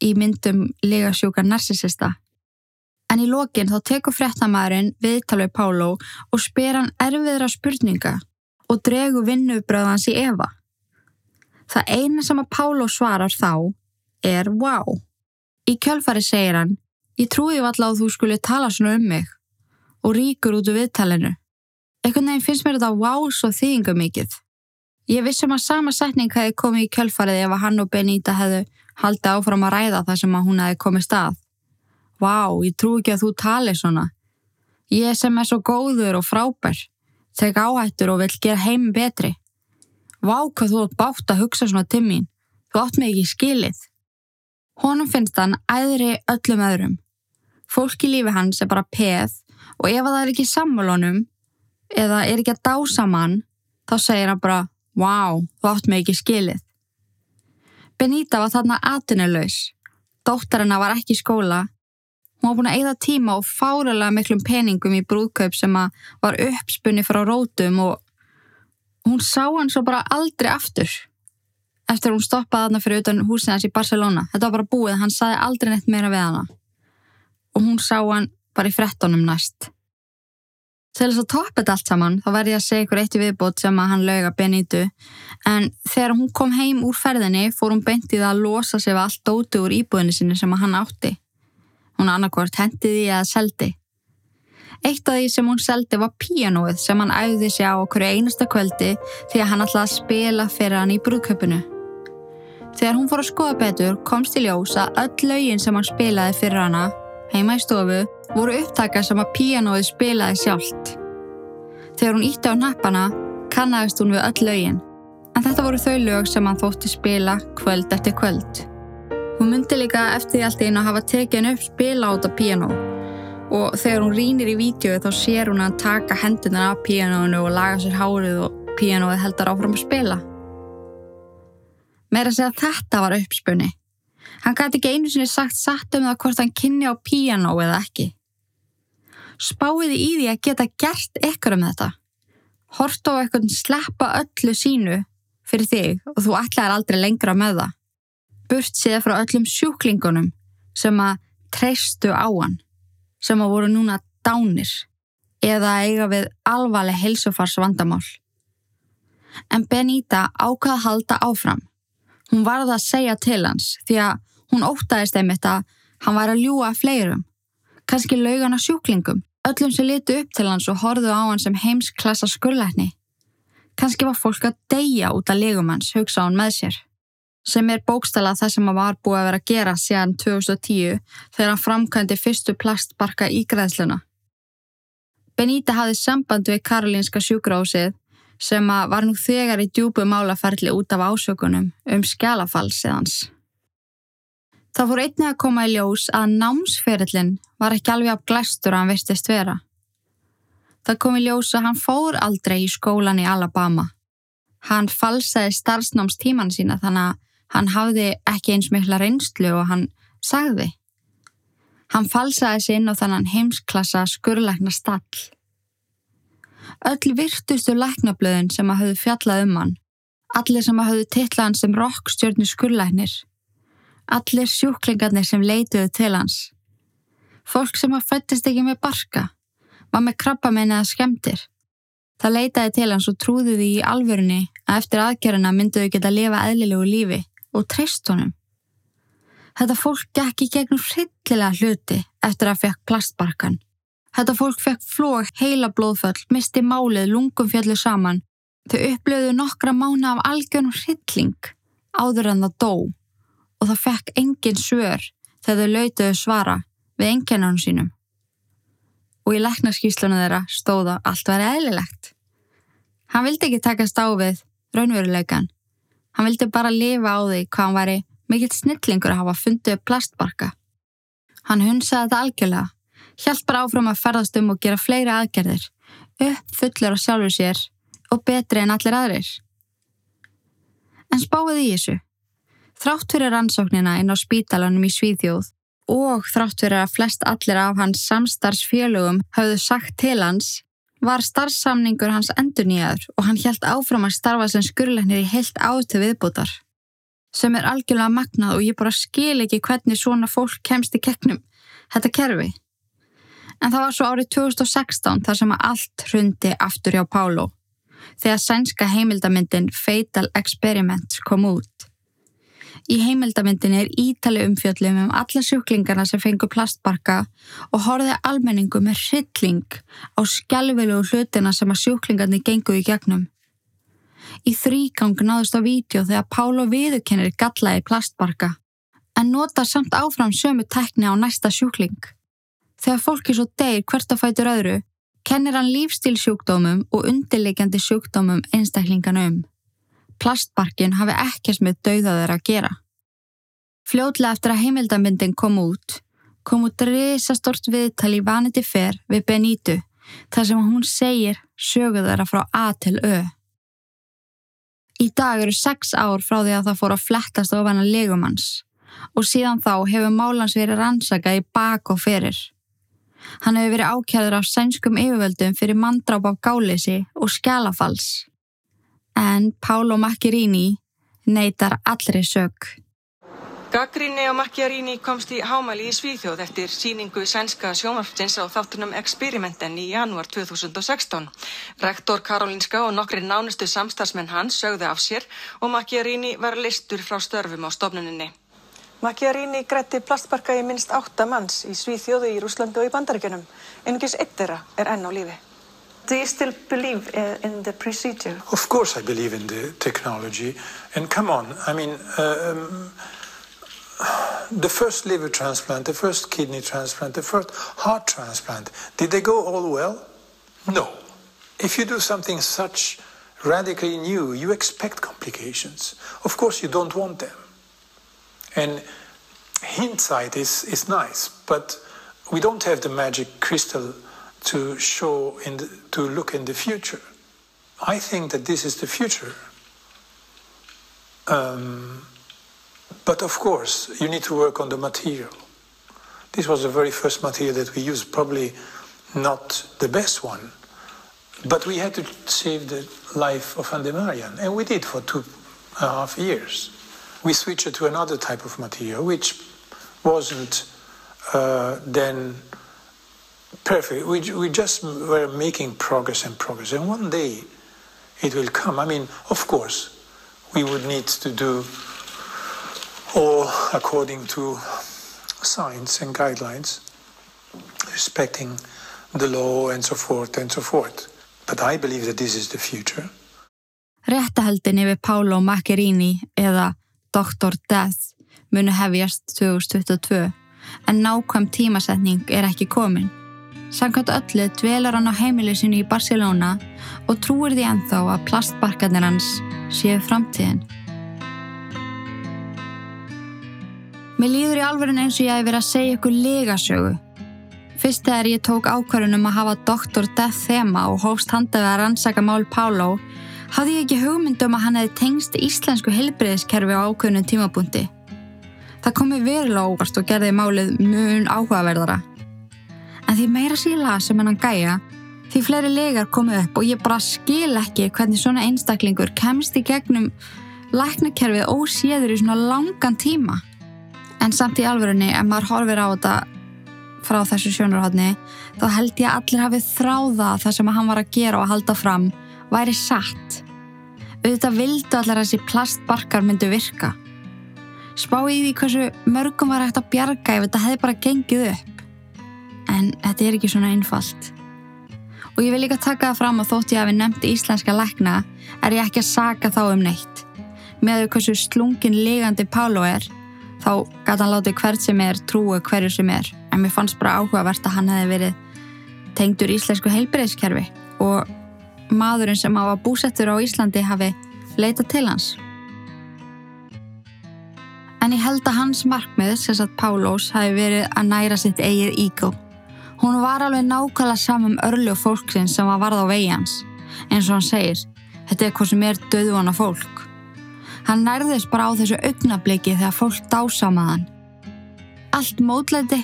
í myndum legasjúka narsisista. En í lokin þá tekur frettamæðurinn viðtalveg Pálo og spyr hann erfiðra spurninga og dregu vinnubröðans í Eva. Það eina sem að Pálo svarar þá er wow. Í kjölfari segir hann, ég trúi alltaf að þú skulle tala svona um mig og ríkur út úr viðtalinu. Ekkert nefn finnst mér þetta wow svo þýðinga mikið. Ég vissum að sama setning hefði komið í kjölfarið ef að hann og Benita hefðu haldið áfram að ræða það sem að hún hefði komið stað. Vá, ég trú ekki að þú tali svona. Ég sem er svo góður og frábær, tek áhættur og vil gera heim betri. Vá, hvað þú átt bátt að hugsa svona til mín. Þú átt mig ekki skilið. Honum finnst hann æðri öllum öðrum. Fólk í lífi hans er bara peð og ef það er ekki sammálunum eða er ekki að dása mann, þá segir hann bara Wow, þú átt mig ekki skilið. Benita var þarna aðtunnulegs. Dóttar hennar var ekki í skóla. Hún var búin að eigða tíma og fáralega miklum peningum í brúðkaup sem var uppspunni frá rótum og hún sá hann svo bara aldrei aftur. Eftir hún stoppaði þarna fyrir utan húsið hans í Barcelona. Þetta var bara búið, hann saði aldrei neitt meira við hana. Og hún sá hann bara í frettunum næst. Til þess að toppa þetta allt saman þá verði ég að segja ykkur eitt í viðbót sem að hann lauga Benito en þegar hún kom heim úr ferðinni fór hún beintið að losa sig við allt dóti úr íbúðinni sinni sem að hann átti. Hún annarkort hendiði eða seldi. Eitt af því sem hún seldi var píanóið sem hann æði sig á okkur einasta kvöldi því að hann að spila fyrir hann í brúðköpunu. Þegar hún fór að skoða betur komst í ljós að öll lögin sem hann spilaði fyrir hana, heima í stofu, voru upptakar sem að píanóið spilaði sjálft. Þegar hún ítti á nappana, kannast hún við öll lögin, en þetta voru þau lög sem hann þótti spila kvöld eftir kvöld. Hún myndi líka eftir því allt einu að hafa tekið upp spila át á píanó og þegar hún rínir í vídeo þá sér hún að taka hendunar af píanóinu og laga sér hárið og píanóið heldar áfram að spila. Meira að segja að þetta var uppspunni. Hann gæti ekki einu sinni sagt satt um það hvort hann kynni á píanó eða ekki. Spáiði í því að geta gert ykkur um þetta. Hort á eitthvað sleppa öllu sínu fyrir þig og þú ætlaðir aldrei lengra með það. Burt séð frá öllum sjúklingunum sem að treystu á hann sem að voru núna dánir eða eiga við alvarleg heilsufars vandamál. En Benita ákvaða að halda áfram. Hún varða að segja til hans því að hún ótaðist einmitt að hann var að ljúa fleirum, kannski laugana sjúklingum, öllum sem litu upp til hans og horðu á hann sem heimsklassa skurleikni. Kannski var fólk að deyja út af legum hans, hugsa hann með sér sem er bókstala það sem var búið að vera að gera síðan 2010 þegar hann framkvæmdi fyrstu plastbarka ígræðsluna. Benita hafði samband við Karolinska sjúkrahúsið sem var nú þegar í djúbu málaferli út af ásökunum um skjálafallsiðans. Það fór einnig að koma í ljós að námsferillin var ekki alveg af glæstur að hann virtist vera. Það kom í ljós að hann fór aldrei í skólan í Alabama. Hann falsaði starfsnámstíman sína þannig að Hann hafði ekki eins mikla reynslu og hann sagði. Hann falsaði sig inn á þannan heimsklassa skurleikna stall. Öll virtustu læknablöðin sem að hafðu fjallað um hann, allir sem að hafðu tittlað hann sem rokkstjörnu skurleiknir, allir sjúklingarnir sem leituðu til hans, fólk sem að fættist ekki með barka, var með krabba meina eða skemmtir. Það leitaði til hans og trúði því í alvörunni að eftir aðgerina mynduðu geta að lifa eðlilegu lífi og treyst honum. Þetta fólk gekk í gegnum hryllilega hluti eftir að fekk plastbarkan. Þetta fólk fekk flóg, heila blóðföll, misti málið, lungum fjallu saman. Þau upplöðu nokkra mánu af algjörnum hrylling áður en það dó og það fekk engin svör þegar þau lautuðu svara við enginnanum sínum. Og í leknarskíslunum þeirra stóða allt verið eðlilegt. Hann vildi ekki takast á við raunveruleikan Hann vildi bara lifa á því hvað hann væri mikill snillingur að hafa fundið plastbarka. Hann hunsaði þetta algjörlega, hjælt bara áfram að ferðast um og gera fleiri aðgerðir, upp fullur á sjálfur sér og betri en allir aðrir. En spáði í þessu. Þrátt fyrir rannsóknina inn á spítalanum í Svíðjóð og þrátt fyrir að flest allir af hans samstarfsfélögum hafðu sagt til hans var starfsamningur hans endur nýjaður og hann helt áfram að starfa sem skurleiknir í heilt átu viðbútar. Sem er algjörlega magnað og ég bara skil ekki hvernig svona fólk kemst í kekknum þetta kerfi. En það var svo árið 2016 þar sem að allt hrundi aftur hjá Pálo þegar sænska heimildamindin Fatal Experiments kom út. Í heimildamindinni er ítali umfjöllum um alla sjúklingarna sem fengur plastbarka og horfið almenningu með hrylling á skjálfilugu hlutina sem að sjúklingarnir gengu í gegnum. Í þrýgang náðust á vídeo þegar Pálo viðurkennir gallaði plastbarka en nota samt áfram sömu tekni á næsta sjúkling. Þegar fólki svo deyr hvert að fætur öðru, kennir hann lífstílsjúkdómum og undirleikjandi sjúkdómum einstaklingan um plastbarkin hafi ekkert með dauðaður að gera. Fljótlega eftir að heimildamindin kom út, kom út risastort viðtal í Vanity Fair við Benito þar sem hún segir söguðara frá A til Ö. Í dag eru sex ár frá því að það fór að flettast ofan að legumanns og síðan þá hefur Málans verið rannsakað í bak og ferir. Hann hefur verið ákjæður af sænskum yfirvöldum fyrir manndráp af gáleysi og skjálafals en Pálo Macchiarini neytar allri sög. Gaggrinni á Macchiarini komst í hámæli í Svíþjóð eftir síningu sænska sjómarftins á þáttunum Experimenten í janúar 2016. Rektor Karolinska og nokkri nánustu samstagsmenn hans sögðu af sér og Macchiarini var listur frá störfum á stofnuninni. Macchiarini grætti plastbarka í minnst átta manns í Svíþjóðu, í Rúslandi og í Bandaríkjunum. Einungis eitt þeirra er enn á lífi. Do you still believe in the procedure? Of course I believe in the technology. And come on, I mean, um, the first liver transplant, the first kidney transplant, the first heart transplant, did they go all well? No. If you do something such radically new, you expect complications. Of course, you don't want them. And hindsight is, is nice, but we don't have the magic crystal to show in the, to look in the future. I think that this is the future. Um, but of course, you need to work on the material. This was the very first material that we used, probably not the best one, but we had to save the life of Andy Marian, and we did for two and a half years. We switched to another type of material, which wasn't uh, then perfect. We, we just were making progress and progress, and one day it will come. I mean, of course, we would need to do all according to science and guidelines, respecting the law and so forth and so forth. But I believe that this is the future. Réttahaldin yfir Pálo Macchiarini eða Dr. Death munu hefjast 2022 en nákvæm tímasetning er ekki komin. Sankvæmt öllu dvelar hann á heimilisinu í Barcelona og trúir því enþá að plastbarkarnir hans séu framtíðin. Mér líður í alverðin eins og ég hef verið að segja ykkur legasögu Fyrst þegar ég tók ákvarðunum að hafa Dr. Death þema og hófst handað að rannsaka mál Páló, hafði ég ekki hugmyndum að hann hefði tengst íslensku heilbreyðiskerfi á ákveðnum tímabúndi. Það komi verulega óvart og gerði málið mjög áhugaverðara. En því meira síla sem hennan gæja, því fleiri legar komið upp og ég bara skil ekki hvernig svona einstaklingur kemst í gegnum læknakerfið óséður í svona langan tíma. En samt í alverðinni, ef maður horfir á þetta frá þessu sjónarhóttni þá held ég að allir hafið þráða það sem hann var að gera og halda fram væri satt. Auðvitað vildu allir að þessi plastbarkar myndu virka. Spá í því hversu mörgum var hægt að bjarga ef þetta hefði bara gengið upp. En þetta er ekki svona einfalt. Og ég vil líka taka það fram að þótt ég hafi nefnt íslenska lækna er ég ekki að saga þá um neitt. Með því hversu slungin ligandi Pálo er þá gæti hann látið hvert sem er trúi hverju sem er en mér fannst bara áhugavert að hann hefði verið tengdur íslensku heilbreyðskerfi og maðurinn sem hafa búsettur á Íslandi hafi leitað til hans. En ég held að hans markmið, sem sagt Pálós, hafi verið að næra sitt eigið ígó. Hún var alveg nákvæmlega saman um örlu og fólksinn sem var varð á vegi hans. En svo hann segir, þetta er hvað sem er döðvana fólk. Hann nærðist bara á þessu augnabliki þegar fólk dásamaðan. Allt mótleiti,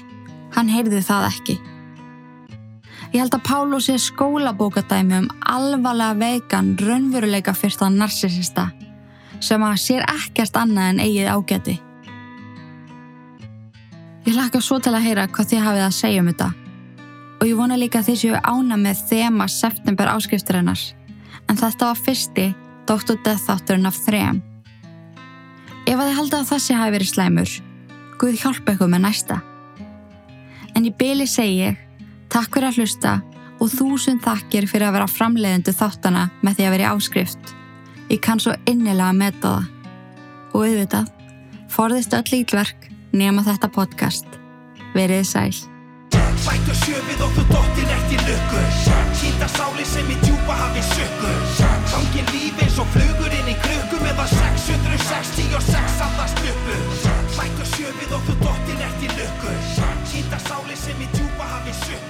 hann heyrði það ekki. Ég held að Pálo sé skólabókadæmi um alvarlega veikan raunveruleika fyrsta narsisista sem að sér ekkert annað en eigið ágæti. Ég hlakka svo til að heyra hvað þið hafið að segja um þetta og ég vona líka að þið séu ána með þema september áskriftur hennar en þetta var fyrsti Dr. Death þátturinn af þrejum. Ef að þið halda að þessi hafi verið slæmur, Guð hjálpa ykkur með næsta. En í byli segi ég, Takk fyrir að hlusta og þúsund þakkir fyrir að vera framleiðendu þáttana með því að vera í áskrift. Ég kann svo innilega að meta það. Og auðvitað, forðist öll ítlverk nema þetta podcast. Verið sæl. Bættu sjöfið og þú dóttir eftir lukku Hýta sáli sem í djúpa hafi sökku Gangi lífi eins og flugur inn í krukku meðan 666 allast uppu Bættu sjöfið og þú dóttir eftir lukku Hýta sáli sem í djúpa hafi sökku